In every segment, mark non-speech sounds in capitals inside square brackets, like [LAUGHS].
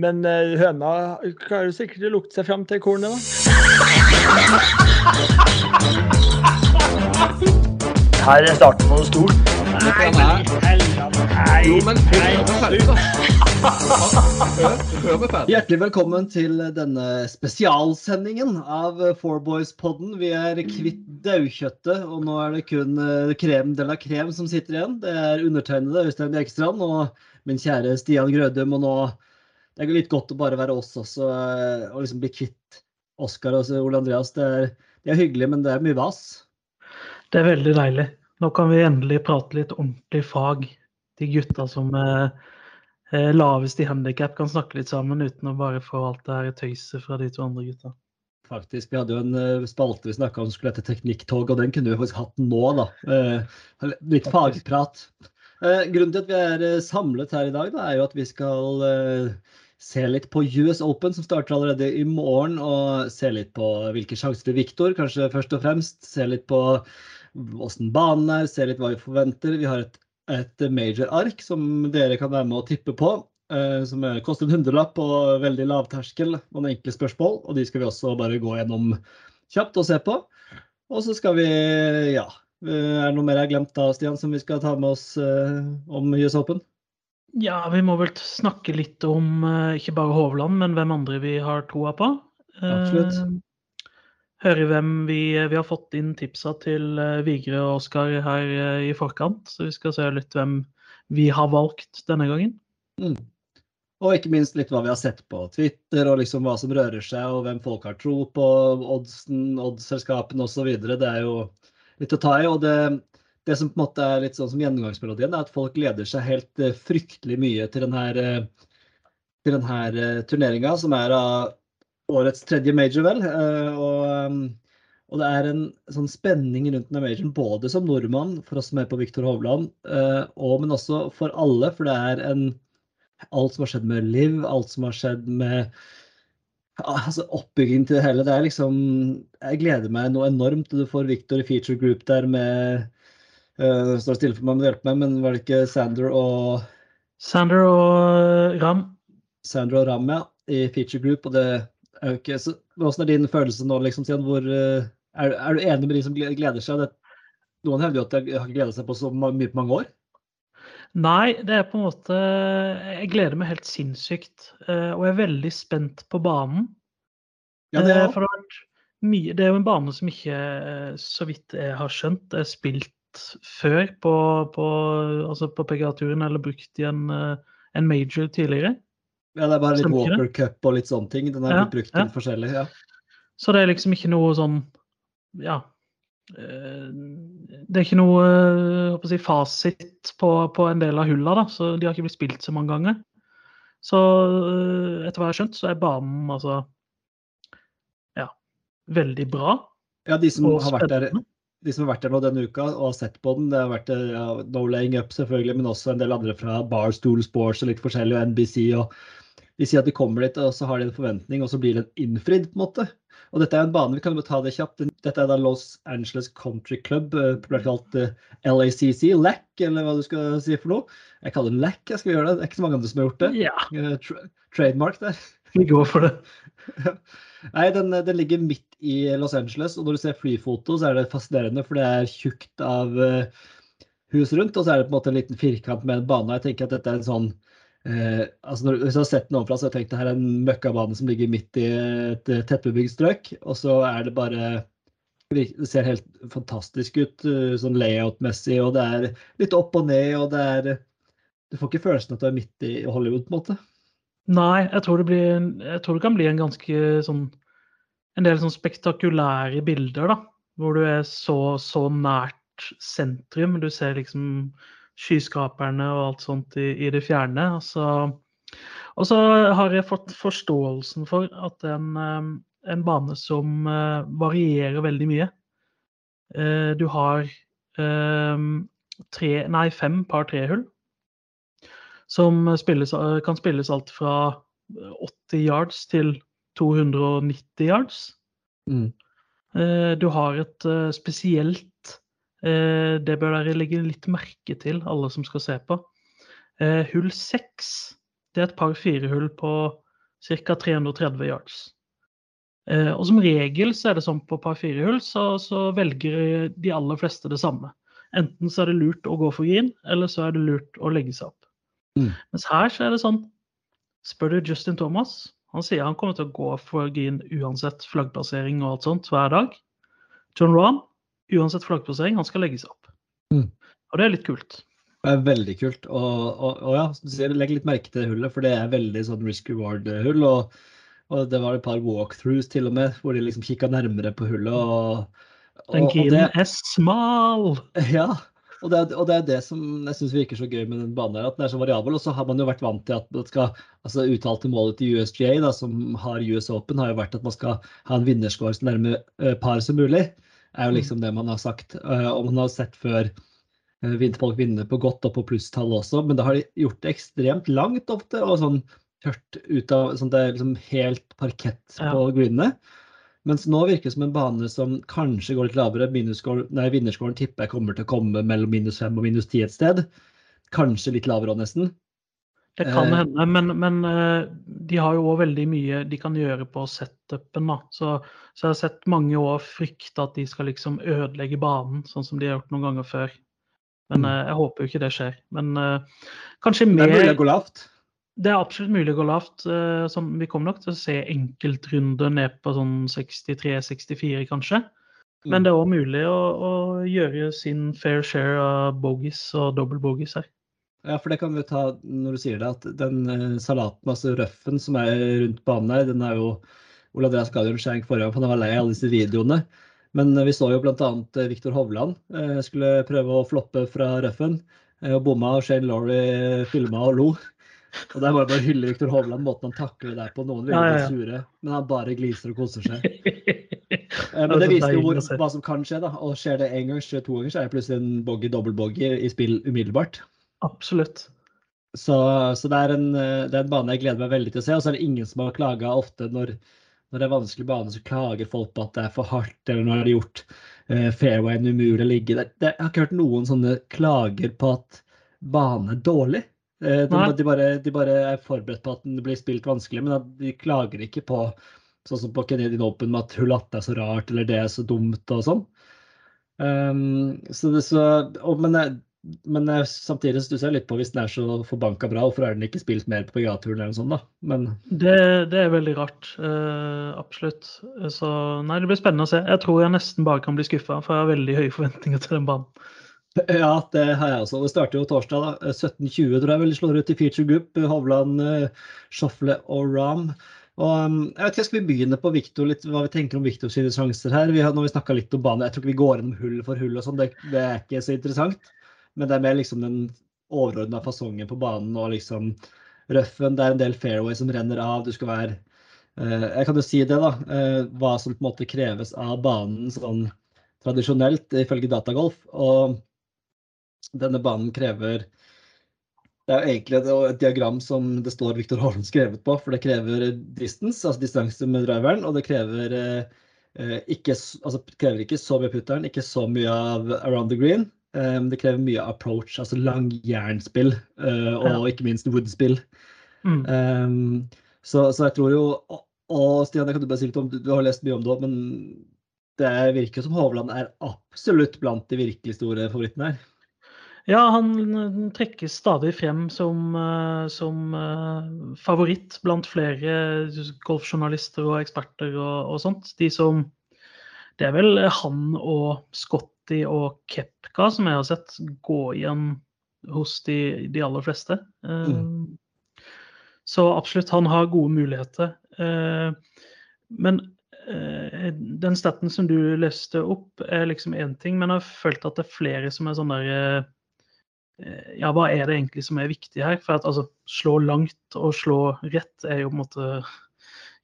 Men eh, høna klarer sikkert å lukte seg fram til kornet, da. Her er starten på noe stort. Nei, men. Hjertelig velkommen til denne spesialsendingen av Four Boys-podden. Vi er kvitt daukjøttet, og nå er det kun eh, krem de la krem som sitter igjen. Det er undertegnede Øystein Ekstrand, og min kjære Stian Grødum. Og nå det er litt godt å bare være oss også, eh, og liksom bli kvitt Oskar og Ole Andreas. Det er, det er hyggelig, men det er mye vas. Det er veldig deilig. Nå kan vi endelig prate litt ordentlig fag. De gutta som er eh, lavest i handikap, kan snakke litt sammen uten å bare få alt det her tøyset fra de to andre gutta. Faktisk, Vi hadde jo en eh, spalte vi snakka om som skulle hete Teknikktog, og den kunne vi faktisk hatt nå, da. Eh, litt fagprat. Eh, grunnen til at vi er eh, samlet her i dag, da, er jo at vi skal eh, se litt på US Open, som starter allerede i morgen, og se litt på hvilke sjanser til Viktor, kanskje først og fremst. Se litt på åssen banen er, se litt hva vi forventer. Vi har et, et major-ark som dere kan være med å tippe på. eh, som er- koster en hundrelapp og veldig lavterskel. Noen enkle spørsmål. Og de skal vi også bare gå gjennom kjapt og se på. Og så skal vi, ja eh, Er det noe mer jeg har glemt da, Stian, som vi skal ta med oss eh, om US Open? Ja, vi må vel snakke litt om eh, ikke bare Hovland, men hvem andre vi har troa på. Absolutt. Eh, Høre hvem vi, vi har fått inn tipsa til eh, Vigre og Oskar her i forkant. Så vi skal se litt hvem vi har valgt denne gangen. Mm. Og ikke minst litt hva vi har sett på Twitter, og liksom hva som rører seg, og hvem folk har tro på, oddsen, oddsselskapene osv. Det er jo litt å ta i. og det, det som på en måte er litt sånn som gjennomgangsmelodien, er at folk gleder seg helt eh, fryktelig mye til denne, til denne turneringa, som er av årets tredje major, vel. eh, Og, og det er en sånn spenning rundt denne majoren, både som nordmann, for oss som er på Viktor Hovland, eh, og, men også for alle. For det er en alt som har skjedd med Liv, alt som har skjedd med altså oppbyggingen til det hele. Det er liksom Jeg gleder meg noe enormt. Du får Victor i feature group der med uh, Står stille for meg men hjelp meg, men var det ikke Sander og Sander og eh, Ram. Sander og Ram, ja, i feature group? Og det er jo ikke så Hvordan er din følelse nå, liksom, Stian? Hvor, uh, er, er, du enig med de som gleder seg? Det, noen hevder jo at de har ikke gleda seg på så mye på mange år. Nei, det er på en måte Jeg gleder meg helt sinnssykt. eh, Og jeg er veldig spent på banen. Ja, det Eh, er, For det, har vært mye, det er jo en bane som ikke, eh, så vidt jeg har skjønt, er spilt før på, på, altså på PGA-turen, eller brukt i en, eh, en major tidligere. ja, det er bare litt Stemmer Walker Cup og litt sånne ting. Den er Ja, blitt brukt ja. til forskjellig. ja. Så det er liksom ikke noe sånn Ja. eh, Det er ikke noe eh, jeg fasit på, på en del av hulla, da, så de har ikke blitt spilt så mange ganger. Så etter hva jeg har skjønt, så er banen altså ja, veldig bra. Ja, de som, har vært der. De som har vært der nå denne uka og har sett på den, det har vært eh, ja, No Laying Up selvfølgelig, men også en del andre fra Barstool Sports og litt forskjellig, og NBC. og De sier at de kommer dit, og så har de en forventning, og så blir den innfridd, på en måte. Og dette er en bane, vi kan jo ta det kjapt. Dette er da Los Angeles Country Club, eh, populært kalt eh, LACC, LAC, eller hva du skal si for noe. Jeg kaller den LAC, jeg skal gjøre det. Det er ikke så mange andre som har gjort det. Ja, Tra trademark der. [LAUGHS] vi går for det. Nei, den, den ligger midt i Los Angeles, og når du ser flyfoto, så er det fascinerende, for det er tjukt av eh, hus rundt, og så er det på en måte en liten firkant med en bane. Jeg tenker at dette er en sånn eh, altså når, Hvis du har sett den ovenfra, så har jeg tenkt at her er en møkkabane som ligger midt i et eh, tettbebygd strøk, og så er det bare Det ser helt fantastisk ut, eh, sånn layout-messig, og det er litt opp og ned, og det er Du får ikke følelsen at du er midt i Hollywood, på en måte. Nei, jeg tror blir, jeg tror det kan bli en ganske sånn En del sånn spektakulære bilder, da. Hvor du er så, så nært sentrum. Du ser liksom skyskaperne og alt sånt i, i det fjerne. Og så, og så har jeg fått forståelsen for at en, eh, en bane som eh, varierer veldig mye. Eh, Du har tre, nei, fem par trehull som spilles, kan spilles alt fra 80 yards til 290 yards. Mm. Eh, Du har et eh, spesielt eh, Det bør dere legge litt merke til, alle som skal se på. Eh, Hull seks det er et par firehull på Ca. 330 yards. Eh, og som regel så er det sånn på par fire-hull, så, så, velger de aller fleste det samme. Enten så er det lurt å gå for green, eller så er det lurt å legge seg opp. Mm. Mens her så er det sånn Spør du Justin Thomas, han sier han kommer til å gå for green uansett flaggplassering og alt sånt hver dag. John Rahm, uansett flaggplassering, han skal legge seg opp. Mm. Og det er litt kult. Det er veldig kult. Og, og, og ja, legg litt merke til hullet, for det er veldig sånn risk reward-hull. Og, og, det var et par walkthroughs til og med, hvor de liksom kikka nærmere på hullet. og Den grinen er smal! Ja, og det, og det, er det som jeg syns virker så gøy med den banen, her, at den er så variabel. Og så har man jo vært vant til at man skal altså uttalte målet til USGA, da, som har US Open, har jo vært at man skal ha en vinnerscore så nærme uh, par som mulig. er jo liksom det man har sagt. Uh, og man har sett før vinterfolk folk vinne på godt og på plusstall også, men da har de gjort det ekstremt langt ofte. og sånn tørt ut av sånn Det er liksom helt parkett på ja. greenene. Mens nå virker det som en bane som kanskje går litt lavere. Nei, Vinnerskåren tipper jeg kommer til å komme mellom minus fem og minus ti et sted. Kanskje litt lavere òg, nesten. Det kan eh. hende, men, men, eh, de har jo òg veldig mye de kan gjøre på setupen. da. Så, så, jeg har sett mange år frykte at de skal liksom ødelegge banen, sånn som de har gjort noen ganger før. Men mm. Eh, jeg håper jo ikke det skjer. Men kanskje mer Det er mulig å gå lavt? Det er absolutt mulig å gå lavt. Eh, sånn, vi kommer nok til å se enkeltrunder ned på sånn 63-64, kanskje. Men mm. det er òg mulig å, å, gjøre sin fair share av bogies og double bogies her. Ja, for det kan vi ta når du sier det, at den uh, salaten, altså røffen som er rundt banen her, den er jo Ole Andreas ga jo en forrige gang, for han var lei av alle disse videoene. Men uh, vi så jo bl.a. Viktor Hovland skulle prøve å floppe fra røffen. Og bomma, og Shane Laurie filma og lo. Og der må jeg bare hylle Viktor Hovland, måten han takler der på. Noen vil ja, ja, ja. sure, men han bare gliser og koser seg. [LAUGHS] Eh, men det viser jo hvor, hva som kan skje. da, og Skjer det én gang, skjer det to ganger, så er det plutselig en boggy, dobbeltboggy i spill umiddelbart. Absolutt. Så, så det, er en, eh, det, er en, bane jeg gleder meg veldig til å se. Og så er det ingen som har klaga ofte når, når, det er vanskelig bane, så klager folk på at det er for hardt, eller når de har gjort uh, fairwayen umulig å ligge. Det, jeg har ikke hørt noen sånne klager på at bane er dårlig. Eh, de, de, bare, de, bare, er forberedt på at den blir spilt vanskelig, men de klager ikke på sånn som på Canadian Open med at hull 18 er så rart eller det er så dumt og sånn. Um, så det, så, og, men, men samtidig stusser jeg litt på hvis den er så forbanka bra, hvorfor er den ikke spilt mer på PGA-turen eller noe sånt, da? Men... Det, det, er veldig rart. Uh, absolutt. Så nei, det blir spennende å se. Jeg tror jeg nesten bare kan bli skuffa, for jeg har veldig høye forventninger til den banen. Ja, det har jeg også. Det starter jo torsdag. da. 17.20 tror jeg vel slår ut i feature group. Hovland, Sjofle og Ram. Og, um, jeg vet ikke, Skal vi begynne på Victor, litt, hva vi tenker om Victor sine sjanser her? Vi har, når vi snakka litt om bane, Jeg tror ikke vi går gjennom hull for hull, og sånn, det, det, er ikke så interessant. Men det er mer liksom den overordna fasongen på banen og liksom røffen. Det er en del fairway som renner av. Du skal være uh, Jeg kan jo si det, da. Uh, hva som på en måte kreves av banen sånn tradisjonelt ifølge Datagolf. Og denne banen krever Det er jo egentlig et, diagram som det står Viktor Holm skrevet på, for det krever distance, altså distanse med driveren, og det krever eh, ikke, altså, krever ikke så mye putteren, ikke så mye av around the green. Um, det krever mye approach, altså langjernspill, uh, og ja. ikke minst woodspill. Mm. Um, så, så, jeg tror jo Og, og Stian, jeg kan du bare si litt om, du, du har lest mye om det òg, men det virker som Hovland er absolutt blant de virkelig store favorittene her. Ja, han trekkes stadig frem som, eh, som uh, favoritt blant flere golfjournalister og eksperter og, og, sånt. De som Det er vel han og Scotty og Kepka som jeg har sett gå igjen hos de, de aller fleste. Mm. Så absolutt, han har gode muligheter. Men den staten som du leste opp, er liksom én ting, men jeg har følt at det er flere som er sånn der Eh, ja, hva er det egentlig som er viktig her? For at altså, slå langt og slå rett er jo på en måte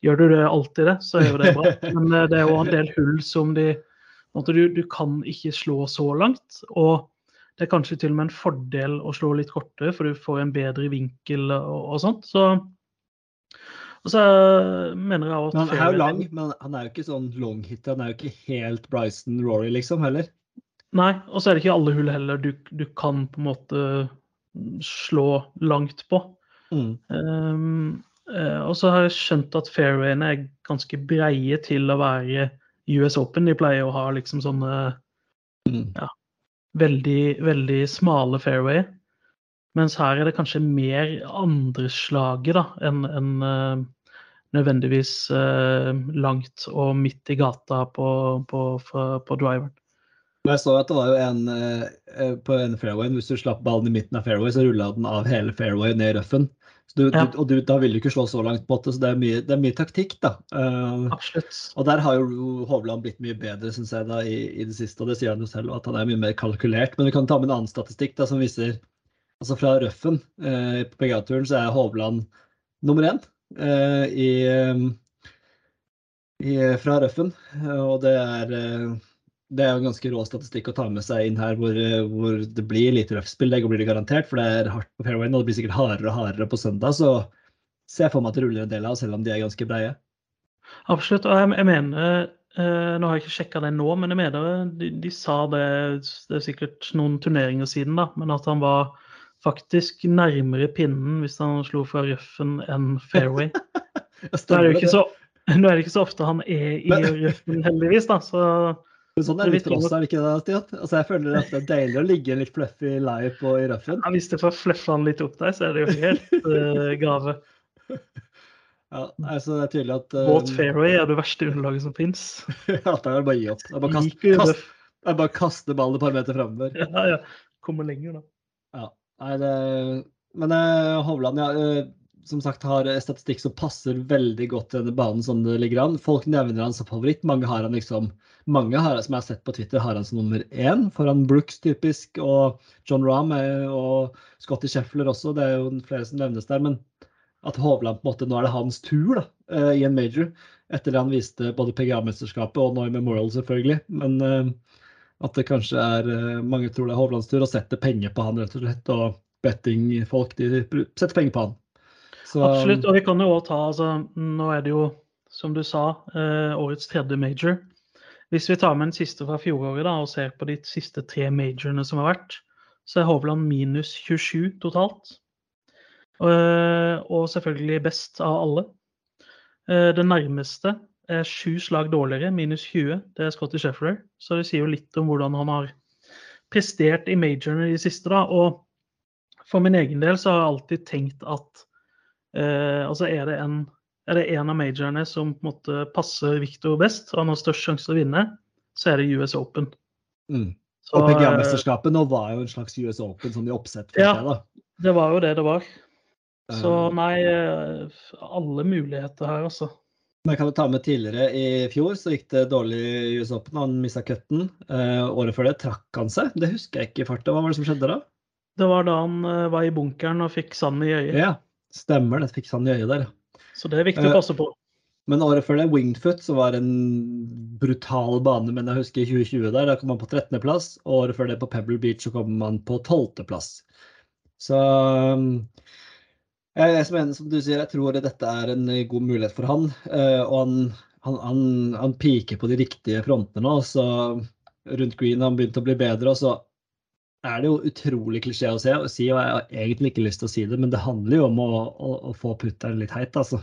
Gjør du det alltid det, så er jo det bra. [LAUGHS] Men eh, det er jo en del hull som de du, du kan ikke slå så langt. Og det er kanskje til og med en fordel å slå litt kortere, for du får en bedre vinkel og, og sånt. Så og så mener jeg at Han er jo lang, men han er jo ikke sånn long hit. Han er jo ikke helt Bryson Rory, liksom, heller. Nei, og så er det ikke alle hull heller du, du kan på en måte slå langt på. Mm. Um, Eh, og så har jeg skjønt at fairwayene er ganske breie til å være US Open. De pleier å ha liksom sånne Mm. veldig, veldig smale fairway. Mens her er det kanskje mer andreslaget enn en, uh, nødvendigvis uh, langt og midt i gata på, på, på, på driveren. Jeg så at det var jo en eh, på en fairway, hvis du slapp ballen i midten av fairway, så rulla den av hele fairway ned i røffen. Så du, Ja. du, og du, da vil du ikke slå så langt på det, så det er mye, det er mye taktikk, da. Uh, Absolutt. og der har jo Hovland blitt mye bedre, syns jeg, da, i, i det siste. Og det sier han jo selv, at han er mye mer kalkulert. Men vi kan ta med en annen statistikk da, som viser Altså fra røffen eh, på PGA-turen så er Hovland nummer én eh, i, eh, i, fra røffen. Eh, Og det er eh, det er jo en ganske rå statistikk å ta med seg inn her, hvor, eh, hvor det blir lite røffspill. Det blir det garantert, for det er hardt på fairwayen, og det blir sikkert hardere og hardere på søndag. Så ser jeg for meg at det ruller en del av, selv om de er ganske breie. Absolutt. Og jeg, jeg mener eh, Nå har jeg ikke sjekka det nå, men jeg mener de, de sa det Det er sikkert noen turneringer siden, da, men at han var faktisk nærmere pinnen hvis han slo fra røffen enn fairway. [LAUGHS] Nå er det jo ikke så, nå er det ikke så ofte han er i røffen, heldigvis, da. Så sånn er det litt for oss, er det ikke det, Stian? Altså, jeg føler at det er deilig å ligge en litt fluffy live på, i røffen. ja, hvis du får fluffa den litt opp der, så er det jo helt uh, gave. [LAUGHS] Ja, altså, det er tydelig at uh, Båt fairway er det verste underlaget som fins. [LAUGHS] ja, det er bare å gi opp. Det er bare å kaste, er bare kaste ballen et par meter framover. Ja, ja. Kommer lenger, da. Ja. Nei, det, men uh, Hovland ja, eh, som sagt har eh, statistikk som passer veldig godt til denne banen som det ligger an. Folk nevner han som favoritt. Mange har han liksom, mange har, som jeg har sett på Twitter, har han som nummer én foran Brooks typisk, og John Rahm er- og Scotty Sheffler også. Det er jo flere som nevnes der. Men at Hovland på en måte, nå er det hans tur da, eh, i en major. Etter det han viste både PGA-mesterskapet og nå i Memorial, selvfølgelig. Men eh, at det kanskje er eh, mange tror det er Hovlands tur og setter penger på han, rett og slett. Og bettingfolk de setter penger på han. Så, Absolutt. Og vi kan jo også ta altså, Nå er det jo, som du sa, eh, årets tredje major. Hvis vi tar med den siste fra fjoråret da, og ser på de siste tre majorene som har vært, så er Hovland minus 27 totalt. Eh, og selvfølgelig best av alle. Eh, det nærmeste er sju slag dårligere, minus 20. Det er Scotty Sheffler. Så det sier jo litt om hvordan han har prestert i majorene i det siste. da, og for min egen del så har jeg alltid tenkt at eh, altså er det en er det en av majorene som på en måte passer Victor best, og han har størst sjanse til å vinne, så er det US Open. mm. Så, og eh, PGA-mesterskapet nå var jo en slags US Open som de oppsett. for Ja. seg, da. det var jo det det var. Så Eh, nei, eh, alle muligheter her, altså. Men kan du ta med tidligere i fjor så gikk det dårlig i US Open. Han mista cutten. Eh, året før det trakk han seg. Det husker jeg ikke i farta. Hva var det som skjedde da? Det var da han var i bunkeren og fikk sand i øyet. Ja, stemmer det. Fikk han i øyet der. Så det er viktig Eh, å passe på. Men året før det, Wingfoot, som var en brutal bane, men jeg husker i 2020 der, da kom han på 13.-plass. Og året før det på Pebble Beach så kom han på 12.-plass. Så um, jeg, jeg som, en, som du sier, jeg tror dette er en god mulighet for han. eh, og han, han, han, han piker på de riktige frontene nå. Så rundt green har han begynt å bli bedre. Og så er det jo utrolig klisjé å se, og si, og jeg har egentlig ikke lyst til å si det, men det handler jo om å, å, å få putteren litt heit, altså.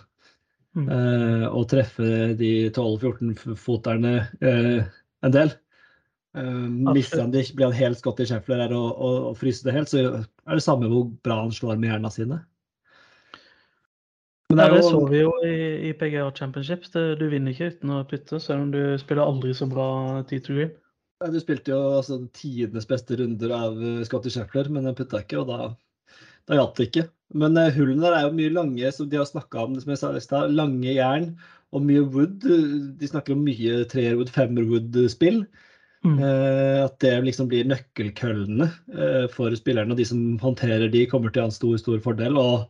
Mm. Uh, og treffe de 12-14-foterne uh, en del. Uh, mister han det blir han helt Scotty Scheffler her og, og, og fryser det helt, så er det samme hvor bra han slår med hjernene sine. Men Ja, det er det så vi jo i, i PGA Championships. Det, du vinner ikke uten å putte, selv om du spiller aldri så bra T2 Green. Du spilte jo altså, tidenes beste runder av eh, Scotty Scheffler, men den putta ikke, og da, da hjalp det ikke. Men uh, hullene der er jo mye lange, som de har snakka om, som jeg sa i stad, lange jern og mye wood. De snakker om mye treerwood, femmerwood-spill. Mm. Uh, at det liksom blir nøkkelkøllene uh, for spillerne. Og de som håndterer de, kommer til å ha en stor, stor fordel. Og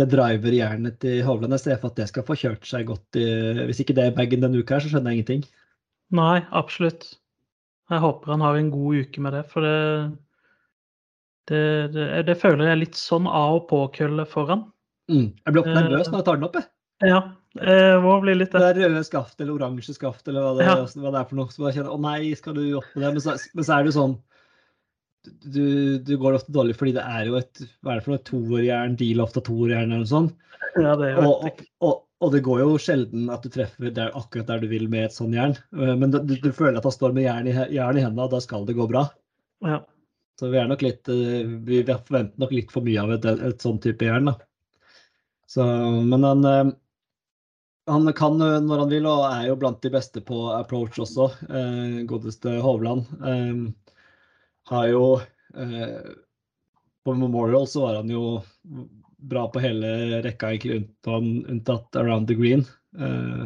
det driver jernet til Hovland. Jeg ser for at det skal få kjørt seg godt i Hvis ikke det er bagen denne uka, her, så skjønner jeg ingenting. Nei, absolutt. Jeg håper han har en god uke med det, for det Det, det, det føler jeg er litt sånn av og på-kølle for han. Mm. Jeg blir opp Eh, nervøs når jeg tar den opp. Jeg. Ja, jeg må bli litt Det det. er røde skaft eller oransje skaft eller hva det, Ja. hva det er for noe. Så bare kjenner, Å nei, skal du opp med det? Men så, men så er det jo sånn du, du går ofte dårlig fordi det er jo et hva er det for noe, toerjern, deal-ofta toerjern eller noe sånt. Ja, det er jo Og, og, og, og det går jo sjelden at du treffer der, akkurat der du vil med et sånt jern. Eh, Men du, du føler at han står med jern i, jern i hendene, og da skal det gå bra. ja. Så vi er nok litt eh, Vi forventer nok litt for mye av et, et sånn type jern, da. Så, men han eh, han kan når han vil, og er jo blant de beste på approach også. Godeste Hovland. Har jo På Memorial så var han jo bra på hele rekka, egentlig unntatt, Around the Green. Eh,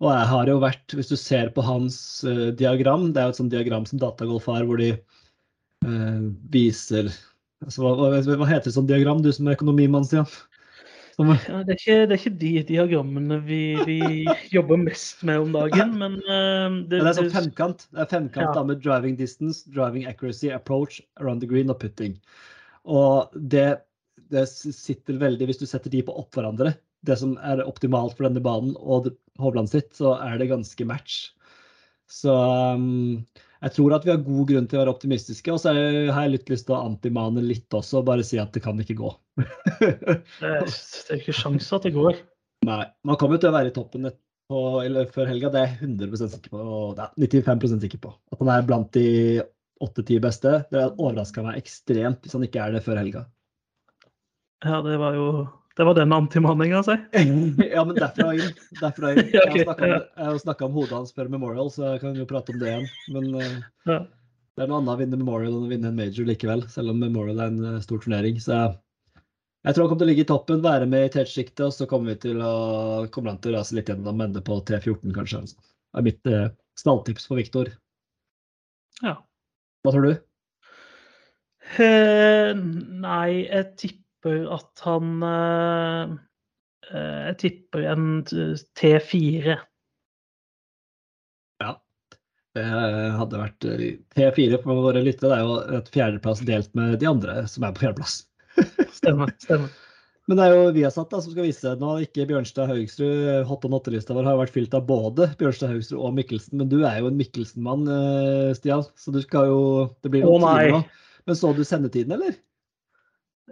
og jeg har jo vært, hvis du ser på hans eh, diagram, det er jo et sånt diagram som Datagolf har, hvor de eh, viser altså, hva, hva, heter det sånt diagram, du som er økonomimann, Stian? Som, Ja, det, er ikke, det er ikke de diagrammene vi, vi jobber mest med om dagen, men uh, det, Ja, det er sånn femkant. Det er femkant Ja. da, med driving distance, driving accuracy, approach, around the green og putting. Og det, det sitter veldig Hvis du setter de på opp hverandre, det som er optimalt for denne banen og Hovland sitt, så er det ganske match. Så um, jeg tror at vi har god grunn til å være optimistiske. Og så har jeg litt lyst til å antimane litt også, og bare si at det kan ikke gå. det, er, det ikke sjans at det går. Nei. Man kommer til å være i toppen på, eller før helga, det er jeg 100% sikker på. og er 95% sikker på. At han er blant de åtte-ti beste. Det overraska meg ekstremt hvis han ikke er det før helga. Ja, det var jo Det var den antimanninga, si. [LAUGHS] ja, men derfra inn. Derfra inn. [LAUGHS] Jeg har snakket om, snakka om hodet hans før Memorial, så jeg kan jo prate om det igjen. Men eh, Ja. det er noe annet å vinne Memorial enn å vinne en major likevel, selv om Memorial er en eh, stor turnering. Så jeg, tror han kommer til å ligge i toppen, være med i tetsjiktet, og så kommer vi til å kommer han til å rase litt gjennom, ende på T14, kanskje. Altså. Det er mitt eh, stalltips for Viktor. ja. Hva tror du? Eh, nei, jeg tipper at han eh, eh, Jeg tipper en T4. Ja. Det hadde vært eh, T4 for våre lyttere. Det er jo et fjerdeplass delt med de andre som er på fjerdeplass. [LAUGHS] Stemmer. stemmer. Men det er jo Viasat da, som skal vise nå. Ikke Bjørnstad Haugsrud. Hot on åtte-lista vår har vært fylt av både Bjørnstad Haugsrud og Mikkelsen. Men du er jo en Mikkelsen-mann, Stian. Så du skal jo Det blir Å, oh, nå. Men så du sendetiden, eller?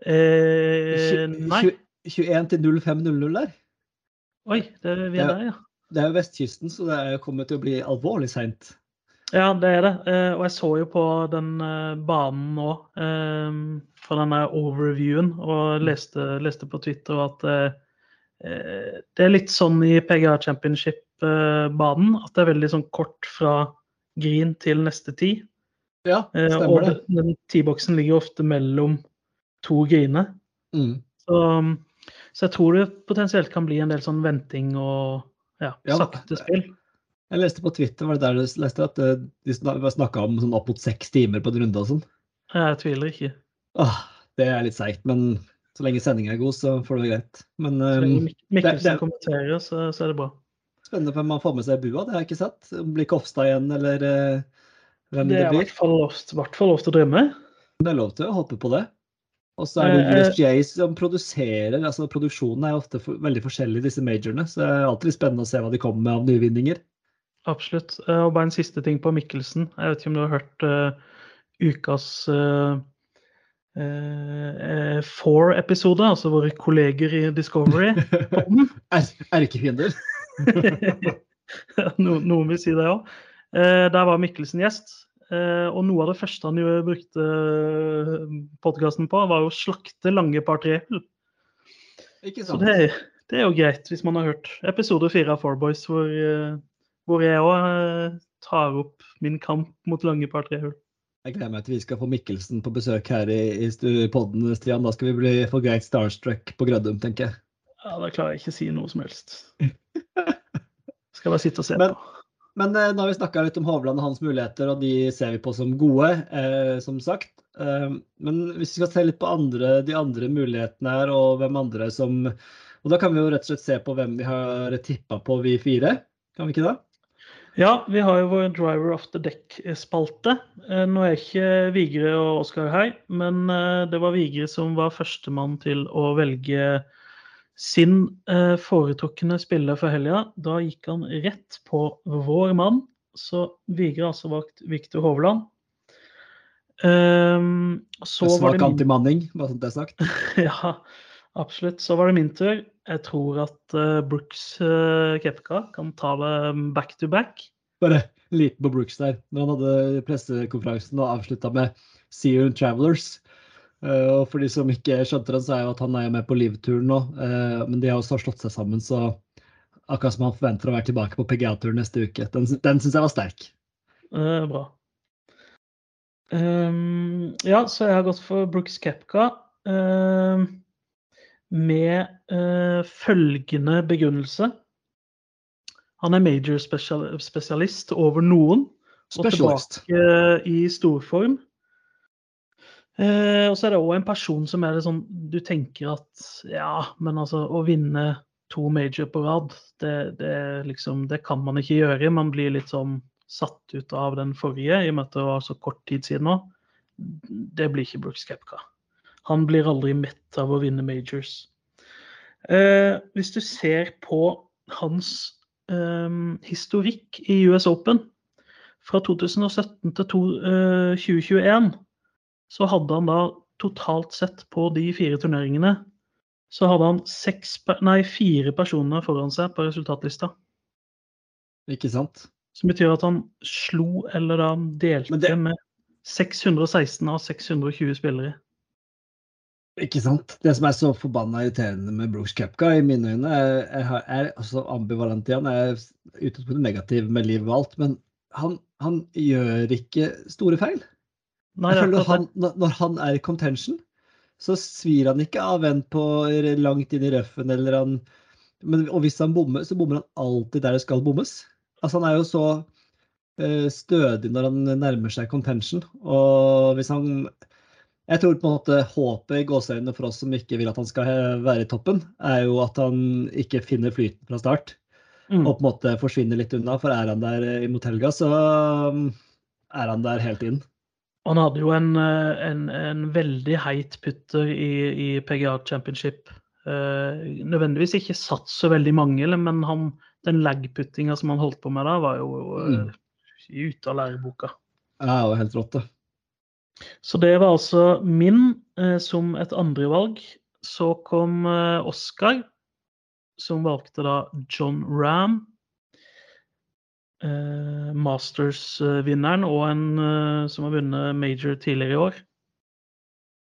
Eh, nei. 21 til 05.00 der. Oi, det, vi er der, ja. Det er jo vestkysten, så det er kommet til å bli alvorlig seint. Ja, det er det. Eh, og jeg så jo på den eh, banen nå, For fra denne overviewen, og leste, leste på Twitter at det er litt sånn i PGA Championship-banen at det er veldig sånn kort fra green til neste ti. Ja, stemmer stemmer og det. den T-boksen ligger ofte mellom to griner. Mm. Så, så jeg tror det potensielt kan bli en del sånn venting og ja, Ja, sakte spill. Jeg leste på Twitter var det der du leste at eh, de snakka om sånn opp mot seks timer på en runde og sånn. Jeg tviler ikke. Åh, det er litt seigt, men så lenge sendinga er god, så får det være greit. Men Så eh, lenge Mik- Mikkelsen det- kommenterer, så, så er det bra. spennende hvem man får med seg i bua, det har jeg ikke sett. Blir Kofstad igjen, eller uh, hvem Det det, blir. Det er i hvert fall lov til å drømme. Det er lov til å håpe på det. Og så er det Eh, eh. USGA som produserer, altså produksjonen er ofte for, veldig forskjellig, disse majorene. Så det er alltid spennende å se hva de kommer med av nyvinninger. Absolutt. Eh, Og bare en siste ting på Mikkelsen. Jeg vet ikke om du har hørt uh, ukas uh, Four-episode, altså våre kolleger i Discovery. [LAUGHS] Er, Erkefiender. [LAUGHS] no, noen vil si det òg. der var Mikkelsen gjest. Eh, og noe av det første han jo brukte podkasten på, var jo å slakte lange par tre-hull. Så det, det er jo greit, hvis man har hørt episode fire av Four Boys, hvor, eh, hvor jeg òg tar opp min kamp mot lange par tre-hull. Jeg gleder meg til vi skal få Mikkelsen på besøk her i, i podden, Stian. Da skal vi bli for greit starstruck på Grødum, tenker jeg. Ja, Da klarer jeg ikke å si noe som helst. [LAUGHS] Skal bare sitte og se Men- på. Men eh, nå har vi snakka litt om Hovland og hans muligheter, og de ser vi på som gode, eh, som sagt. Eh, men hvis vi skal se litt på andre, de andre mulighetene her, og hvem andre som Og da kan vi jo rett og slett se på hvem vi har tippa på, vi fire. Kan vi ikke det? Ja, vi har jo vår Driver of the Deck-spalte. Eh, Nå er ikke Vigre og Oskar her, men eh, det var Vigre som var førstemann til å velge sin eh, foretrukne spiller for helga. Da gikk han rett på vår mann, så Vigre altså valgt Viktor Hovland. Um, så var Svak det min antimanning, bare sånn det er sagt. [LAUGHS] Ja, absolutt. Så var det min tur. Jeg tror at uh, Brooks uh, Kepka kan ta det back to back. Bare lite liten på Brooks der. Når han hadde pressekonferansen og avslutta med 'See you in Travelers'. Eh, og for de som ikke skjønte det, så er jo at han er med på livturen nå. eh, men de har også slått seg sammen, så akkurat som han forventer å være tilbake på PGA-turen neste uke. Den, den syns jeg var sterk. Eh, bra. Um, ja, så jeg har gått for Brooks Kepka ehm, med uh, følgende begrunnelse. Han er major spesialist over noen. Og Specialist. tilbake i storform. Eh, og så er det òg en person som er litt sånn Du tenker at ja, men altså å vinne to major på rad, det, det, liksom, det kan man ikke gjøre. Man blir litt sånn satt ut av den forrige, i og med at det var så kort tid siden nå. Det blir ikke Brooks Kepka. Han blir aldri mett av å vinne majors. Eh, hvis du ser på hans eh, historikk i US Open fra 2017 til to, eh, 2021, så hadde han da totalt sett på de fire turneringene så hadde han seks, nei, fire personer foran seg på resultatlista. Ikke sant? Som betyr at han slo eller da delte det- med 616 av 620 spillere. Ikke sant? Det som er så forbanna irriterende med Brooks Kepka, i mine øyne, er, er, er altså ambivalent igjen. Jeg er utgangspunktet negativ med livet og alt, men han, han gjør ikke store feil. Føler [LAUGHS] han, når- når han er i contention, så svir han ikke av en på langt inn i røffen, eller han men, Og hvis han bommer, så bommer han alltid der det skal bommes. Altså, han er jo så uh, stødig når han nærmer seg contention. Og hvis han Jeg tror på en måte håpet i gåseøynene for oss som ikke vil at han skal eh, være i toppen, er jo at han ikke finner flyten fra start Mm. og på en måte forsvinner litt unna. For er han der i imot helga, så um, er han der helt inn. Han hadde jo en, eh, en, en veldig heit putter i, i PGA Championship. Eh, nødvendigvis ikke satt så veldig mange, men han, den lag-puttinga som han holdt på med da, var jo Mm. eh, ute av læreboka. Ja, det var helt rått, det. Så det var altså min eh, som et andrevalg. Så kom eh, Oscar, som valgte da John Ram. Eh, Masters-vinneren og en eh, som har vunnet major tidligere i år.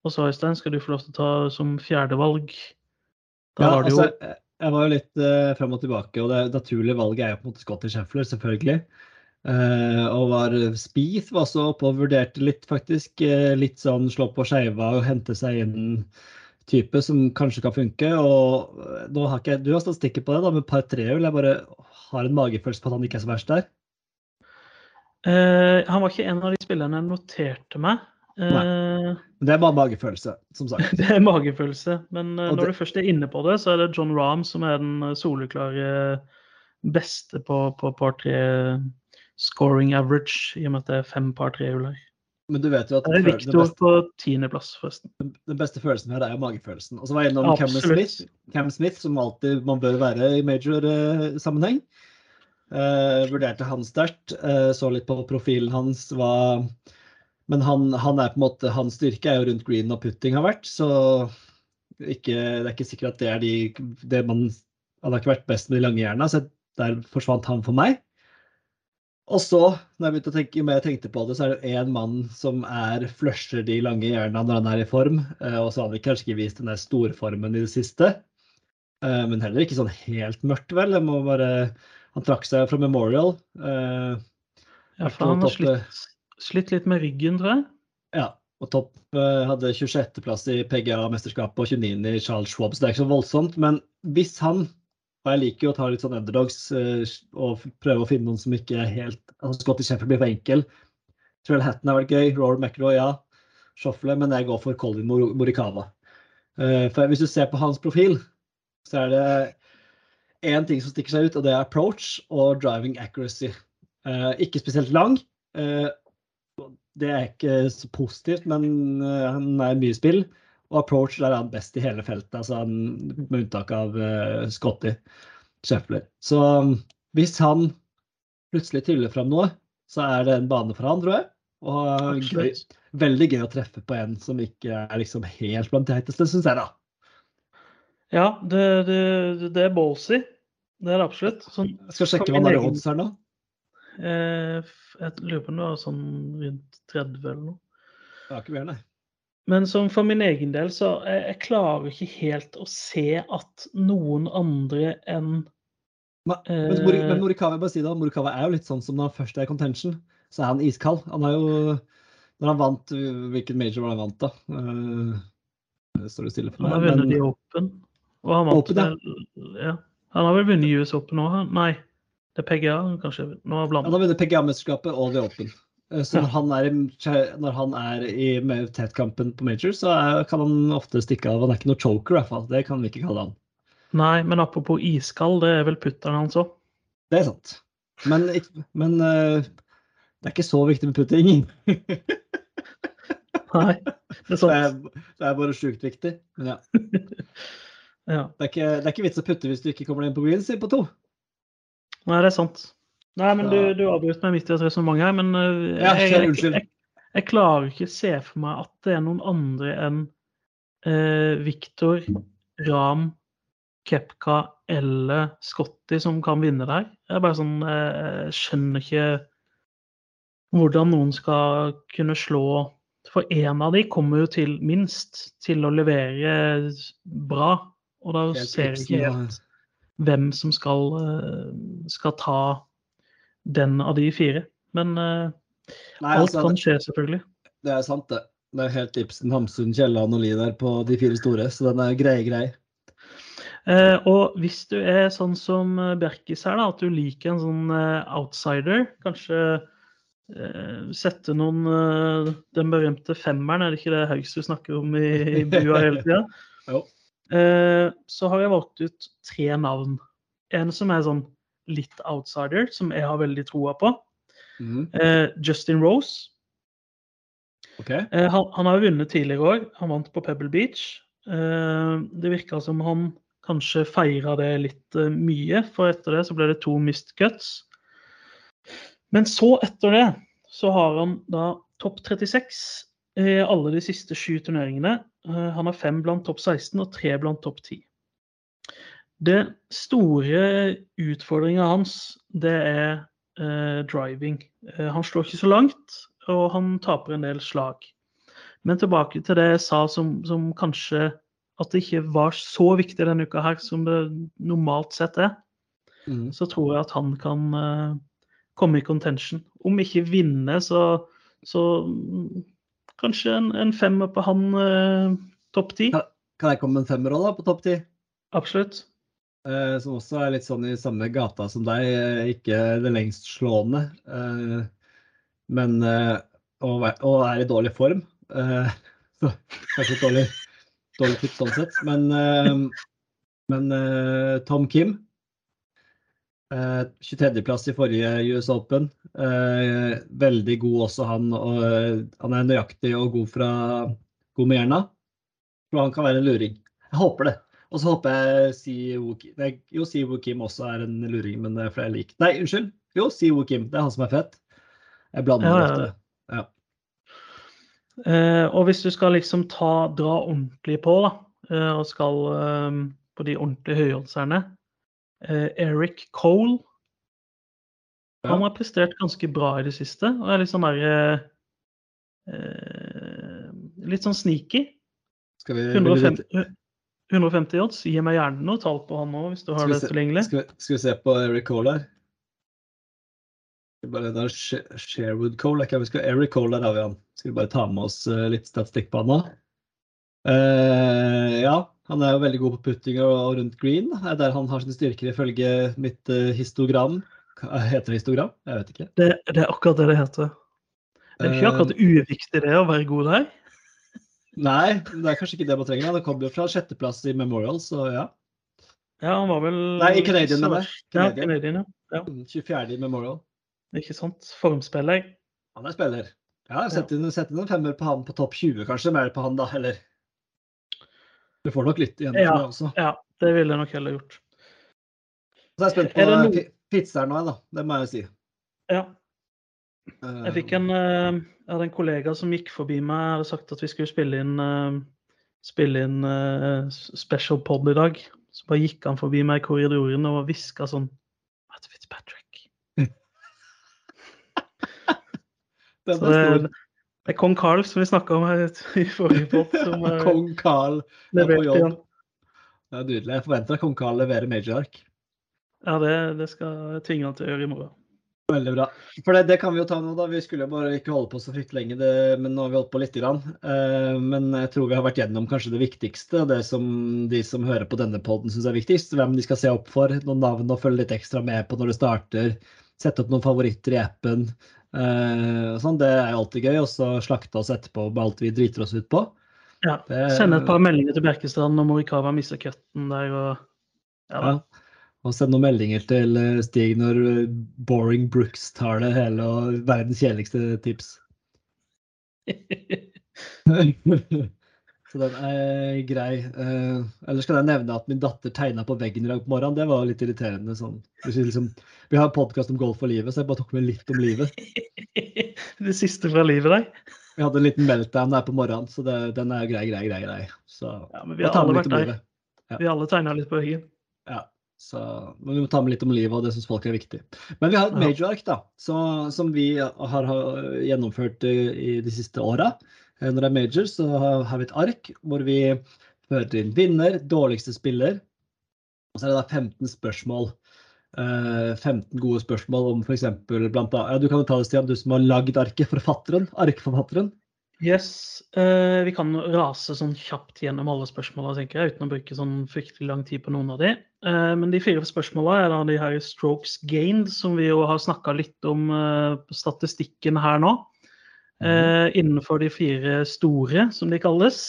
Og så Øystein, skal du få lov til å ta som fjerdevalg. Ja, var det jo altså, jeg- var jo litt uh, frem og tilbake, og det naturlige valget er jo på en måte Scotty Scheffler, selvfølgelig. Uh, og var Spieth var så oppe og vurderte litt, faktisk. Uh, litt sånn slå på skeiva og hente seg inn type som kanskje kan funke. Og eh, nå har ikke Du har statistikker på det, da, med par trehjul. Jeg bare har en magefølelse på at han ikke er så verst der. Uh, Han var ikke en av de spillerne jeg noterte meg. Uh, Nei. det er bare magefølelse, som sagt. [LAUGHS] Det er magefølelse. Men uh, når det- du først er inne på det, så er det John Rahm som er den eh, soleklare beste på, på par tre scoring average, i og med at det er fem par tre-hull her. Men du vet jo at Det er Victor beste, på tiendeplass, forresten. den beste følelsen her er jo magefølelsen. Og så var jeg innom Cam Smith, Cam Smith, som alltid man bør være i major-sammenheng. Uh, vurderte han sterkt. Uh, så litt på profilen hans. Var, men han, han er på en måte, hans styrke er jo rundt green og putting har vært. Så ikke, det er ikke sikkert at det er de det man, Han har ikke vært best med de lange jerna, så der forsvant han for meg. Og så, når jeg begynte å tenke, mer jeg tenkte på det, så er det én mann som er flusher de lange hjernene når han er i form. eh, Og så har han kanskje ikke vist den der storformen i det siste. Eh, Men heller ikke sånn helt mørkt, vel. Jeg må bare, han trakk seg fra Memorial. eh, Ja, for han har slitt, slitt litt med ryggen, tror jeg. Ja, og topp hadde 26.-plass i PGA-mesterskapet og 29. i Charles Schwab, så det er ikke så voldsomt. Men hvis han, og jeg liker jo å ta litt sånn underdogs eh, og prøve å finne noen som ikke er helt altså Scotty Sheffield blir for enkel. Trell Hatton har vært gøy, Roar McRoy, ja. Shuffle, men jeg går for Colin Mor- Morikawa. Eh, For hvis du ser på hans profil, så er det én ting som stikker seg ut, og det er approach og driving accuracy. Eh, ikke spesielt lang. Det er ikke så positivt, men han er mye spill. Og approach der er han best i hele feltet, altså med unntak av uh, Scotty Scheffler. Så um, hvis han plutselig tyller fram noe, så er det en bane for han, tror jeg. Og gøy, veldig gøy å treffe på en som ikke er liksom helt blant de heiteste, syns jeg, da. Ja, det, det, det er ballsy. Det er det absolutt. Sånn, Jeg skal sjekke hva han har er egen- odds her nå. eh, jeg lurer på om det var sånn rundt 30 eller noe. Det er ikke mer, nei. Men som for min egen del, så jeg, jeg klarer ikke helt å se at noen andre enn Men, men, Mori, men Eh. Morikawa, bare si det, Morikawa er jo litt sånn som når han først er i contention, så er han iskald. Han er jo Når han vant Hvilken major var han vant, da? Eh, det står det stille for meg. Han har vunnet de Open. Og han vant Open, ja. ja. Han har vel vunnet US Open òg? Nei, det er PGA kanskje? Nå har Han har vunnet PGA-mesterskapet og The Open. Eh, Så når han er i, når han er i tetkampen på major, så er, kan han ofte stikke av. Han er ikke noe choker, i hvert fall. Det kan vi ikke kalle han. Nei, men apropos iskald, det er vel putteren hans òg. Det er sant. Men, men eh, det er ikke så viktig med putting. [LAUGHS] Nei, det er Det sant. er, det er bare sjukt viktig. Men ja. [LAUGHS] Ja. Det er, ikke, det er ikke vits å putte hvis du ikke kommer deg inn på green, sier på to. Nei, det er sant. Nei, men du, du avbrøt meg midt i et resonnement her, men uh, jeg, jeg, jeg, jeg klarer ikke se for meg at det er noen andre enn eh, Viktor, Ram, Kepka eller Scotty som kan vinne der. Jeg bare sånn eh, skjønner ikke hvordan noen skal kunne slå For én av de kommer jo til minst til å levere bra. Og da ser jeg ikke helt hvem som skal, eh, skal ta den av de fire. Men uh, Nei, alt altså, kan skje, selvfølgelig. det er sant, det. Det er helt Ibsen, Hamsun, Kielland og Lie der på de fire store, så den er grei, grei. Eh, og hvis du er sånn som eh, Bjerkis her, da, at du liker en sånn eh, outsider, kanskje eh, sette noen eh, Den berømte femmeren, er det ikke det Haugstad snakker om i, i bua hele tida? [LAUGHS] Så har jeg valgt ut tre navn. En som er sånn litt outsider, som jeg har veldig troa på. Mm. Eh, Justin Rose. Okay. Eh, han, han har jo vunnet tidligere òg. Han vant på Pebble Beach. Eh, det virka som han kanskje feira det litt eh, mye, for etter det så ble det to missed cuts. Men så, etter det, så har han da topp 36 i alle de siste sju turneringene. Eh, han har fem blant topp 16 og tre blant topp 10. Det store utfordringa hans, det er eh, driving. Eh, han slår ikke så langt, og han taper en del slag. Men tilbake til det jeg sa som, som kanskje at det ikke var så viktig denne uka her som det normalt sett er, Mm. så tror jeg at han kan eh, komme i contention. Om ikke vinne, så, så mm, kanskje en, en femmer på han eh, topp ti. Kan jeg komme med en femmer òg, da, på topp ti? Absolutt. Eh, som også er litt sånn i samme gata som deg. eh, Ikke det lengst slående, eh, men å er i dårlig form. [LAUGHS] Så kanskje et dårlig, dårlig tips sånn sett. Men, men Tom Kim eh, 23.-plass i forrige US Open. Veldig god også han. Han er nøyaktig og god fra jerna. Tror han kan være en luring. Jeg håper det. Og så håper jeg Siwo Kim Jo, Siwo Kim også er en luring, men det er fordi jeg liker Nei, unnskyld. Jo, Siwo Kim. Det er han som er fett. Jeg blander Ja, ja, ofte. ja. Eh, og hvis du skal liksom ta, dra ordentlig på, da, eh, og skal eh, på de ordentlige høyholdserne eh, Eric Cole Ja. Han har prestert ganske bra i det siste, og er litt sånn der Litt sånn sneaky. Skal vi, 150, vite- 150 odds. Gi meg gjerne noe tall på han òg, hvis du har Skal det se- tilgjengelig. skal, vi, skal vi se på Eric Cole her? Bare, det er Sherwood Cole. Ikke, vi skal, Eric Cole, der har vi han. Skal vi bare ta med oss eh, litt statistikk på han nå? Uh, ja, han er jo veldig god på putting og, rundt green. Det er der han har sine styrker ifølge mitt eh, histogram. Heter det histogram? Jeg vet ikke. Det, det er akkurat det det heter. Det er ikke akkurat uviktig det å være god der. Nei, det er kanskje ikke det man trenger. Det kommer jo fra sjetteplass i Memorial, så ja. Ja, han var vel Nei, i Canadian, mener jeg. Ja, Canadian. Ja. 24. i Memorial. Ikke sant. Formspiller. Han er spiller. Ja, sett inn, sett inn en femmer på han på topp 20, kanskje. Mer på han, da. Eller Du får nok litt igjen for Ja. det også. Ja, det ville jeg nok heller gjort. Så er jeg spent Er det på pizzaen nå, da. Det må jeg jo si. Ja. Jeg fikk en, eh, jeg hadde en kollega som gikk forbi meg og hadde sagt at vi skulle spille inn, eh, spille inn eh, special pod i dag. Så bare gikk han forbi meg i korridoren og hviska sånn Matt Fitzpatrick. [LAUGHS] Så det, det er kong Carl som vi snakka om her i forrige pod, [LAUGHS] Kong Carl er på jobb. Det er nydelig. Jeg forventer at kong Carl leverer major ark. Ja, det, det skal jeg tvinge han til å gjøre i morgen. Veldig bra. For det, det kan vi jo ta nå, da. Vi skulle jo bare ikke holde på så fryktelig lenge, det, men nå har vi holdt på lite grann. Uh, men jeg tror vi har vært gjennom kanskje det viktigste, det som de som hører på denne poden syns er viktigst. Hvem de skal se opp for, noen navn å følge litt ekstra med på når det starter. Sette opp noen favoritter i appen. Uh, sånn, Det er jo alltid gøy. Og så slakte oss etterpå med alt vi driter oss ut på. Ja, Sende et par meldinger til Bjerkestrand om Morikawa mister cutten der. og ja. Ja. Og sende noen meldinger til eh, Stig når eh, Boring Brooks tar det hele og verdens kjedeligste tips. [LAUGHS] Så den er grei. Eh, ellers kan jeg nevne at min datter tegna på veggen i dag på morgenen. Det var litt irriterende. sånn. Liksom, vi har en podkast om golf og livet, så jeg bare tok med litt om livet. [LAUGHS] det siste fra livet da. Vi hadde en liten meltdown der på morgenen, så det, den er grei, grei, grei. grei. Så Ja, men vi har alle vært der. Ja. Vi har alle tegna litt på veggen. Så, men vi må ta med litt om livet, og det syns folk er viktig. Men vi har et Ja. major-ark da, så, som vi har, gjennomført eh, i de siste åra. Eh, Når det er major, så har, vi et ark hvor vi fører inn vinner, dårligste spiller. Og så er det da 15 spørsmål. Eh, 15 gode spørsmål om f.eks. blant annet ja, Du kan jo ta det, Stian, du som har lagd arket, forfatteren. Arkforfatteren. Yes. eh, vi kan rase sånn kjapt gjennom alle spørsmåla, tenker jeg, uten å bruke sånn fryktelig lang tid på noen av de. Eh, men de fire spørsmåla er da de her strokes gained, som vi jo har snakka litt om eh, på statistikken her nå. Mm. innenfor de fire store, som de kalles.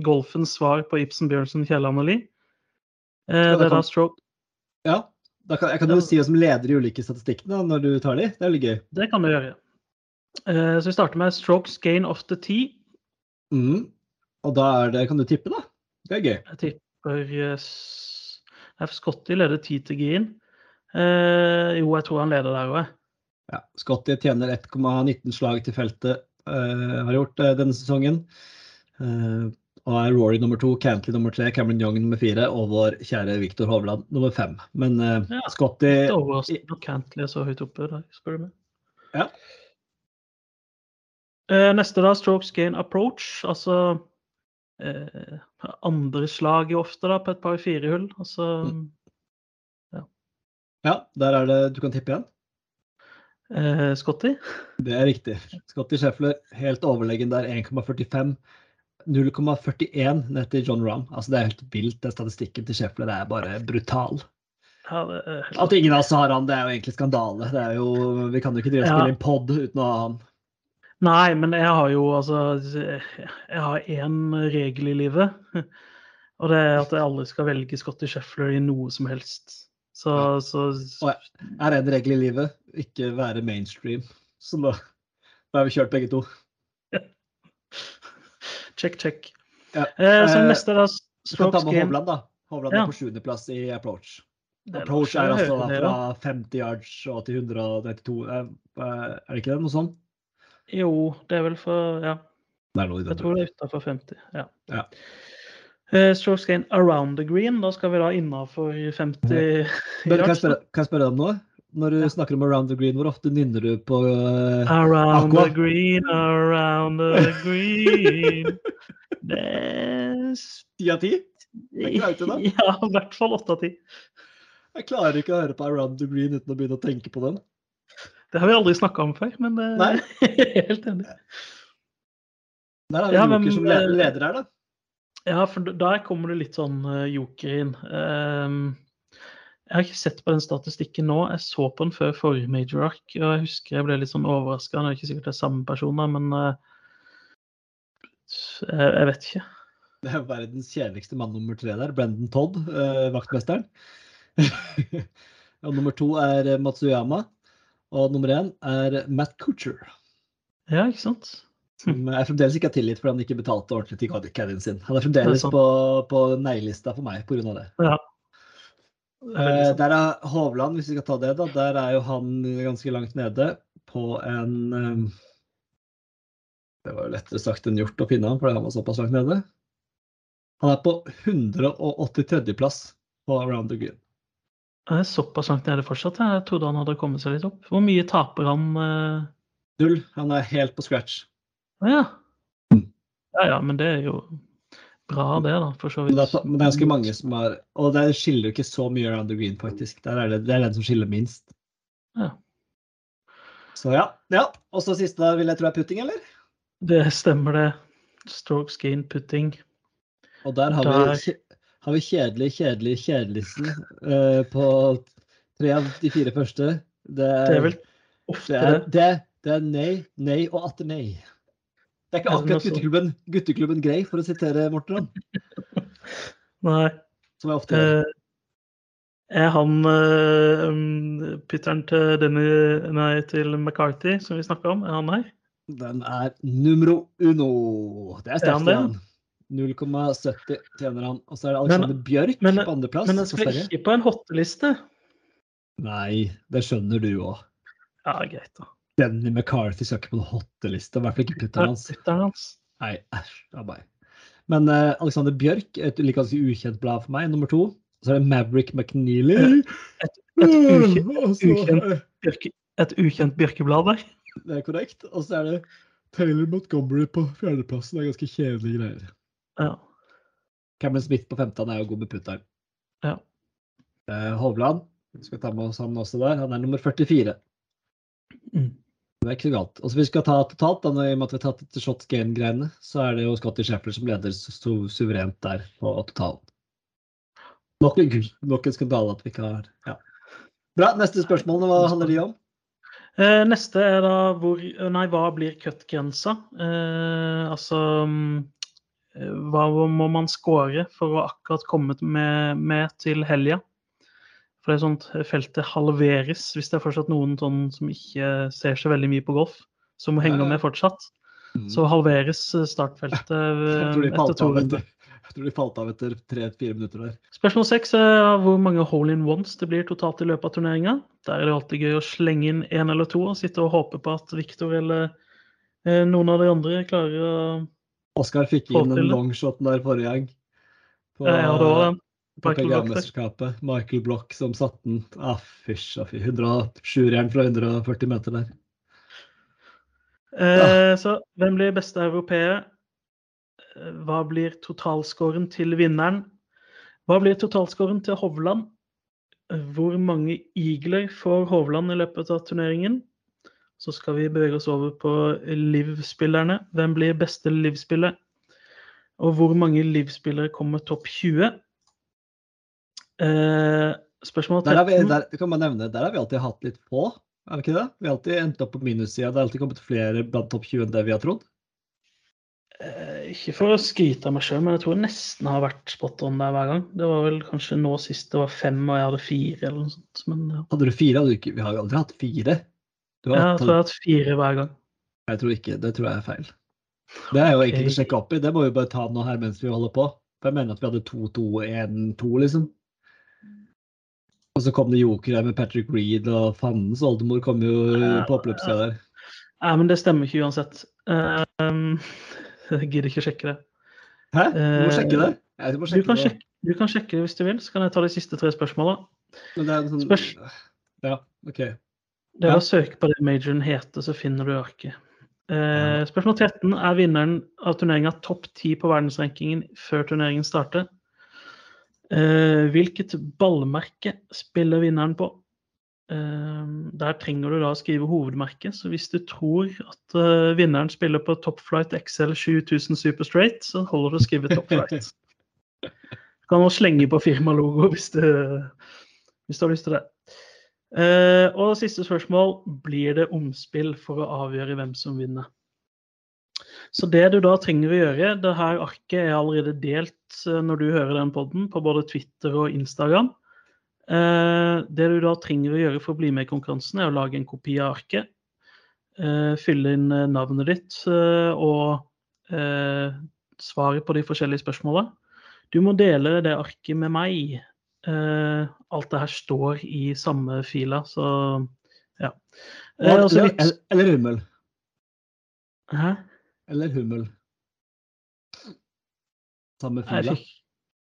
Golfens svar på Ibsen, Bjørnsen, Kielland og Lie. Det er da stroke Ja, da kan, Jeg kan jo si hvem som leder i ulike statistikker når du tar de. Det er veldig gøy. Det kan du gjøre. ja. så vi starter med strokes gain of the tee. Mm. Og da er det Kan du tippe, da? Det er gøy. Jeg tipper eh, s- Scotty leder 10 til Green. Eh, jo, jeg tror han leder der òg. Ja. Scotty tjener 1,19 slag til feltet, eh, har gjort eh, denne sesongen. Eh, og er Rory nummer to, Cantley nummer tre, Cameron Young nummer fire og vår kjære Viktor Hovland nummer fem. Men eh, Ja. Scotty overraskende at Cantley er så høyt oppe der, spør du meg. Ja. Eh, neste da, strokes gain approach. Altså eh, andre slaget ofte da, på et par fire hull. Altså Ja, der er det du kan tippe igjen. eh, Scotty. Det er riktig. Scotty Scheffler helt overlegen der, 1,45. 0,41 ned til John Rahm. Altså, det er helt vilt. Den statistikken til Scheffler det er bare brutal. Ja, helt At ingen av oss har han, det er jo egentlig skandale. Det er jo, vi kan jo ikke drive og Ja. spille inn pod uten å ha han. Nei, men jeg har jo altså Jeg har én regel i livet. Og det er at aldri skal velge Scotty Sheffler i noe som helst. Så, Ja. så Og er en regel i livet ikke være mainstream. Så da, da har vi kjørt begge to. [LAUGHS] check, check. Ja. Eh, så neste neste, da. Kan ta Strokes med. Hovland, da. Hovland Ja. er på sjuendeplass i approach. Er Approach er altså da fra 50 yards og til 132 eh, Er det ikke det? Noe sånt? Jo, det er vel for Ja, jeg tror det er utafor 50. Ja. Ja. Uh, strokes gain around the green. Da skal vi da innafor 50 Men kan jeg, spørre, kan jeg spørre deg om noe? Når du Ja. snakker om around the green, hvor ofte nynner du på uh, Around Aqua. the green, around the [LAUGHS] green. Det 10 av 10? Ikke det da? [LAUGHS] Ja, i hvert fall åtte av ti. Jeg klarer ikke å høre på around the green uten å begynne å tenke på den. Det har vi aldri snakka om før, men det Nei. er [LAUGHS] helt enig. Der har vi Ja, Joker men, som eh, leder her, da. Ja, for der kommer det litt sånn uh, joker inn. Ehm, jeg har ikke sett på den statistikken nå. Jeg så på den før forrige major arc, og jeg husker jeg ble litt sånn overraska. Det er ikke sikkert det er samme person, da, men eh, jeg, vet ikke. Det er verdens kjedeligste mann nummer tre der, Brendan Todd, eh, vaktmesteren. [LAUGHS] og nummer to er eh, Matsuyama. Og nummer én er Matt Kutcher, Ja, ikke sant? som jeg fremdeles ikke har tillit fordi han ikke betalte ordentlig til caddien sin. Han er fremdeles er på, på nei-lista for meg pga. det. Ja. Det er Eh, der er Hovland, hvis vi skal ta det, da. Der er jo han ganske langt nede på en eh, Det var jo lettere sagt enn gjort å finne han, fordi han var såpass langt nede. Han er på 183.-plass på Around the Green. Jeg er såpass langt nede fortsatt. Jeg trodde han hadde kommet seg litt opp. Hvor mye taper han? eh? Null. Han er helt på scratch. Å ja. Mm. Ja ja, men det er jo bra, det, da, for så Men vidt. det, er, men det er ganske mange som har Og det skiller jo ikke så mye Around the Green, faktisk. Der er det, det er den som skiller minst. Ja. Så ja. ja. Og så siste vil jeg tro er putting, eller? Det stemmer, det. Strokes gain putting. Og der har Der- vi, har vi kjedelig, kjedelig, kjedeligste uh, på tre av de fire første. Det er, Det er vel ofte det, er, det. det, er nei, nei og atter nei. Det er ikke akkurat gutteklubben, gutteklubben Grei, for å sitere Morten [LAUGHS] Nei. som jeg ofte gjør. Eh, er han uh, pytteren til denne Nei, til McCarthy, som vi snakka om, er han her? Den er numero uno. Det er Er sterkt. 0,70 tjener han. Og så er det Alexander Bjørk men- på andreplass. Men han Sverige. ikke på en hotteliste. Nei, det skjønner du òg. Ja, greit, da. Denny McCarthy skal ikke på en hotteliste. I hvert fall ikke putteren er hans. putteren hans. Nei, æsj. Men uh, Alexander Bjørk, et like ganske ukjent blad for meg, nummer to. Så er det Maverick McNeely. Et, et, [LAUGHS] ukjent, ukjent. birke, et ukjent birkeblad der. Det er korrekt. Og så er det Taylor Montgomery på fjerdeplassen. Det er ganske kjedelige greier. Ja. Cameron Smith på 15 er jo god med putteren. Ja. Eh, Hovland, vi skal ta med oss han også der. Han er nummer 44. Mm. Det er ikke så galt. Og så vi skal ta totalt, da, i og med at vi har tatt etter shot game-greiene, så er det jo Scotty Sheffield som leder su- suverent der på totalen. Nok en, nok en skandale at vi ikke har ja. Bra. Neste spørsmål, hva handler de om? Eh, neste er da hvor Nei, hva blir cut-grensa? Eh, altså mm, Hva må man score for å akkurat komme med, med til helga? For det er sånt feltet halveres hvis det er fortsatt noen sånn som ikke ser så veldig mye på golf, som henger med fortsatt. Så halveres eh, startfeltet [LAUGHS] eh, etter to runder. jeg tror de falt av etter tre-fire minutter der. Spørsmål seks er hvor mange hole in ones det blir totalt i løpet av turneringa. Der er det alltid gøy å slenge inn én eller to og sitte og håpe på at Victor eller eh, noen av de andre klarer å Oskar fikk inn en den longshoten der forrige gang. På, Ja, det var den. PGA-mesterskapet. Michael Block som satte den. Ah, fysj og fy. 107-jern fra 140 meter der. Eh, så hvem blir beste europeer? Eh, Hva blir totalscoren til vinneren? Hva blir totalscoren til Hovland? Eh, Hvor mange eagler får Hovland i løpet av turneringen? Så skal vi bevege oss over på Liv-spillerne. Hvem blir beste Liv-spiller? Og hvor mange Liv-spillere kommer topp 20? Eh, spørsmål Der, vi, der, kan man nevne, der har vi alltid hatt litt på, er det ikke det? Vi har alltid endt opp på minussida. Det har alltid kommet flere blant topp 20 enn det vi har trodd. Eh, Ikke for å skryte av meg sjøl, men jeg tror jeg nesten har vært spot on der hver gang. Det var vel kanskje nå sist det var fem, og jeg hadde fire, eller noe sånt. Men ja. Hadde du fire, hadde du ikke Vi har jo aldri hatt fire. Jeg tror jeg har hatt fire hver gang. jeg tror ikke. Det tror jeg er feil. Det er jo enkelt å sjekke opp i. Det må vi bare ta nå her mens vi holder på. For jeg mener at vi hadde 2-2-1-2, liksom. Og så kom det joker her med Patrick Reed, og fandens oldemor kom jo på oppløpssida der. Nei, men det stemmer ikke uansett. Eh, um, [LAUGHS] jeg gidder ikke å sjekke det. Hæ? Du må Eh, sjekke det. Må Du kan, det. sjekke, du kan sjekke det hvis du vil, så kan jeg ta de siste tre spørsmåla. Men det sånn... Spørs. Ja, OK. Det er å søke på det majoren heter, så finner du arket. Eh, spørsmål 13 er vinneren av turneringa topp 10 på verdensrankingen før turneringen starter. Eh, hvilket ballmerke spiller vinneren på? Eh, der trenger du da å skrive hovedmerke, så hvis du tror at eh, vinneren spiller på Top Flight XL 7000 Super Straight, så holder det å skrive Top Flight. Du [LAUGHS] kan også slenge på firmalogo hvis du, hvis du har lyst til det. Eh, og siste spørsmål blir det omspill for å avgjøre hvem som vinner. Så det du da trenger å gjøre det her arket er allerede delt eh, når du hører den podden, på både Twitter og Instagram. Eh, det du da trenger å gjøre for å bli med i konkurransen, er å lage en kopi av arket. fylle inn navnet ditt og svaret på de forskjellige spørsmåla. Du må dele det arket med meg alt det her står i samme fila, så ja. Eh, Eller, og eller, hummel. Hæ? Eller hummel. Samme fila.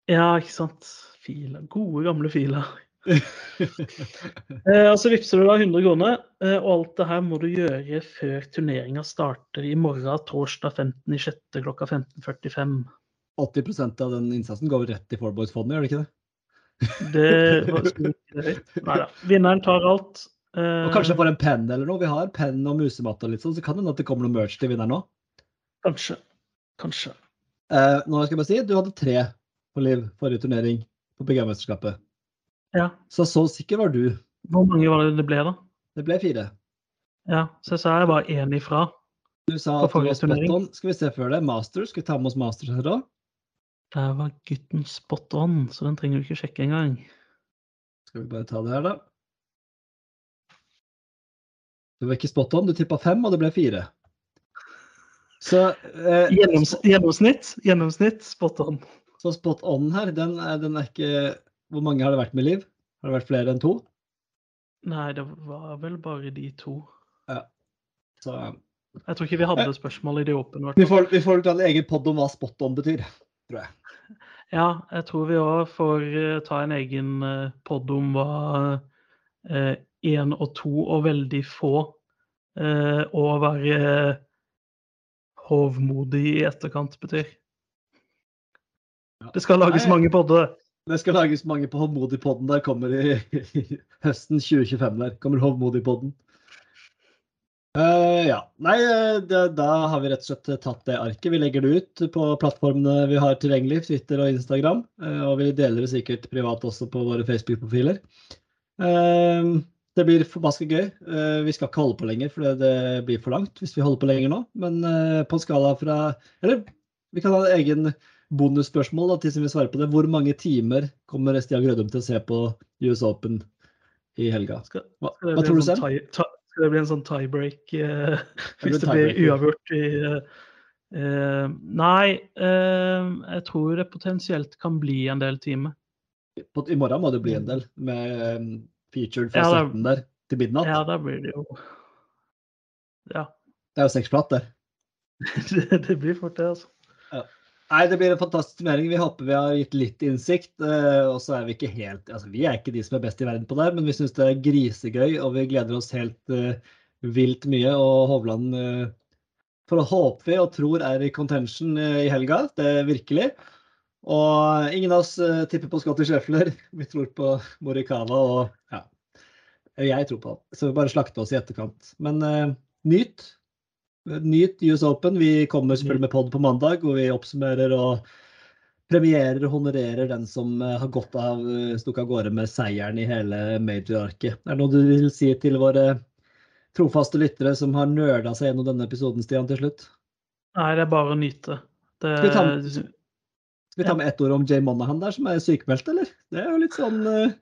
Ja, ikke sant. Fila. Gode, gamle fila. [LAUGHS] Eh, og så vippser du da 100 kroner, eh, og alt det her må du gjøre før turneringa starter i morgen, torsdag 15.06. klokka 15.45. 80% av den innsatsen går rett i Forboys-fondet, gjør det ikke det? Det var så Nei da. Vinneren tar alt. Eh, Og kanskje får en penn eller noe. Vi har penn og musematte og litt sånn, så kan det hende at det kommer noe merch til vinneren nå. Kanskje. Kanskje. Eh, nå skal jeg bare si, du hadde tre på Liv forrige turnering på PGA-mesterskapet. Ja. Så så sikker var du. Hvor mange var det det ble, da? Det ble fire. Ja, så jeg sa jeg var én ifra. Du sa På at du forrige turnering. Skal vi se før det. Masters. Skal vi ta med oss Masters her òg? Der var gutten spot on, så den trenger du ikke sjekke engang. Skal vi bare ta det her, da. Du var ikke spot on. Du tippa fem, og det ble fire. Så, eh, Gjennoms gjennomsnitt, gjennomsnitt spot on. så spot on her, den er, den er ikke Hvor mange har det vært med Liv? Har det vært flere enn to? Nei, det var vel bare de to. Så Jeg tror ikke vi hadde spørsmål i de åpne. vi får, vi får ta en egen pod om hva spot on betyr, tror jeg. Ja, jeg tror vi òg får eh, ta en egen uh, pod om hva én og to og veldig få eh, og være eh, hovmodig i etterkant betyr. Det skal lages Nei, mange podder. Det skal lages mange på Hovmodig-podden. Der kommer i, [LAUGHS] i høsten 2025. Der kommer Hovmodig-podden. Eh, ja. Nei, eh, det, da har vi rett og slett tatt det arket. Vi legger det ut på plattformene vi har tilgjengelig, Twitter og Instagram. Uh, og vi deler det sikkert privat også på våre Facebook-profiler. Uh, det blir forbaska gøy. Eh, vi skal ikke holde på lenger, for det, det blir for langt hvis vi holder på lenger nå. Men eh, på en skala fra Eller vi kan ha en egen bonusspørsmål da, til som vil svare på det. Hvor mange timer kommer Stian Grødum til å se på US Open i helga? Skal, Hva, hva tror du sånn selv? Skal det bli en sånn tiebreak uh, hvis det blir uavgjort i uh, Nei, jeg tror det potensielt kan bli en del timer. I morgen må det bli en del med featured fra Ja, det er- 17 der til midnatt. Ja, da blir det jo Ja. Det er jo seks. Det, [LAUGHS] det blir fort det, altså. Nei, det blir en fantastisk turnering. Vi håper vi har gitt litt innsikt. eh, Og så er vi ikke helt Altså, vi er ikke de som er best i verden på det, men vi syns det er grisegøy, og vi gleder oss helt uh, vilt mye. Og Hovland uh, for å håpe vi og tror er i contention uh, i helga. Det er virkelig. Og ingen av oss eh, tipper på Scottish Scheffler. [LAUGHS] Vi tror på Morikawa og ja. Jeg tror på han. Så vi bare slakte oss i etterkant. Men eh, nyt. Nyt US Open. Vi kommer selvfølgelig med pod på mandag, hvor vi oppsummerer og premierer og honorerer den som eh, har gått av, eh, stukket av gårde med seieren i hele major-arket. Er det noe du vil si til våre trofaste lyttere som har nerda seg gjennom denne episoden, Stian, til slutt? Nei, det er bare å nyte. Det, Skal vi ta med- Skal vi ta med ett ord om Jay Monahan der, som er sykemeldt, eller? Det er jo litt sånn Var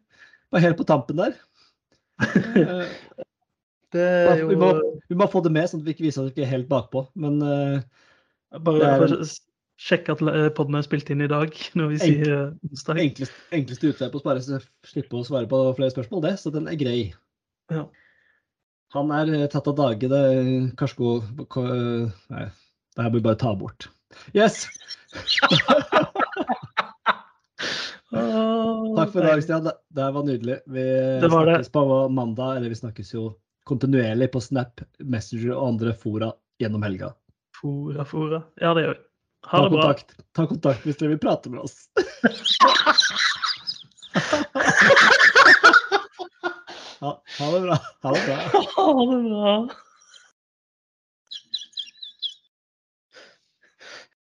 Bare helt på tampen der. [LAUGHS] Det jo vi, må, vi må få det med, sånn at vi ikke viser at vi ikke er helt bakpå. Men uh, Bare, er sjekke at podden er spilt inn i dag, [LAUGHS] når vi Enk- sier eh, onsdag. enkleste, enkleste utvei på å spare, så slippe å svare på flere spørsmål, det. Så den er grei. Ja. Han er eh, tatt av dage. Det Karsko Nei, det her blir bare ta bort. Yes! [LAUGHS] Takk for i dag, Stian. Det, det her var nydelig. Vi Det var det. snakkes på mandag, eller vi snakkes jo kontinuerlig på Snap, Messenger og andre fora gjennom helga. Fora, fora. Ja, det gjør vi. Ha det bra. kontakt, ta kontakt hvis dere vil prate med oss. [LAUGHS] ha, ha det bra. Ha det bra. Ha det bra.